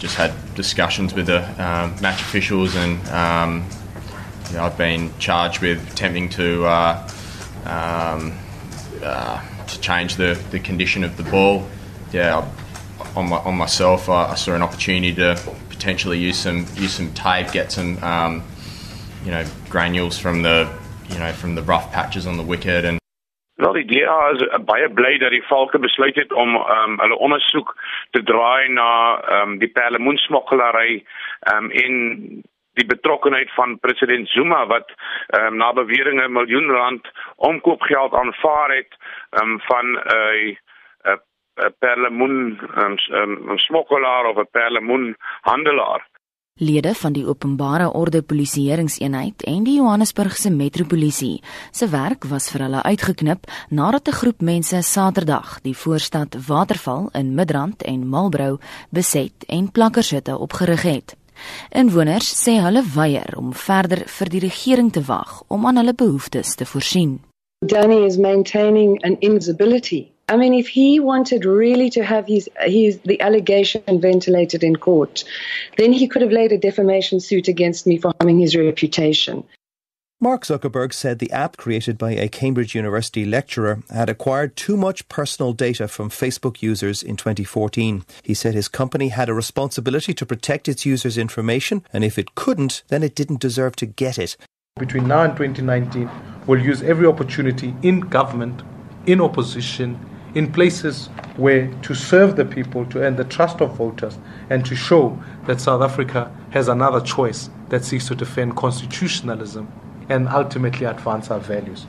Just had discussions with the um, match officials, and um, you know, I've been charged with attempting to uh, um, uh, to change the, the condition of the ball. Yeah, on my, on myself, I, I saw an opportunity to potentially use some use some tape, get some um, you know granules from the you know from the rough patches on the wicket, and Wel die DA is baie bly dat die valke besluit het om um, hulle ondersoek te draai na um, die perlemoensmokkelary um, en die betrokkenheid van president Zuma wat um, na beweringe 'n miljoen rand omkoopgeld aanvaar het um, van 'n uh, 'n perlemoen um, um, smokkelaar of 'n perlemoen handelaar. Lede van die openbare orde polisieeringseenheid en die Johannesburgse metropolisie se werk was vir hulle uitgeknip nadat 'n groep mense Saterdag die voorstad Waterval in Midrand en Marlborough beset en plakkershitte opgerig het. Inwoners sê hulle weier om verder vir die regering te wag om aan hulle behoeftes te voorsien. Danny is maintaining an invisibility I mean, if he wanted really to have his, his the allegation ventilated in court, then he could have laid a defamation suit against me for harming his reputation. Mark Zuckerberg said the app created by a Cambridge University lecturer had acquired too much personal data from Facebook users in 2014. He said his company had a responsibility to protect its users' information, and if it couldn't, then it didn't deserve to get it. Between now and 2019, we'll use every opportunity in government, in opposition, in places where to serve the people, to earn the trust of voters, and to show that South Africa has another choice that seeks to defend constitutionalism and ultimately advance our values.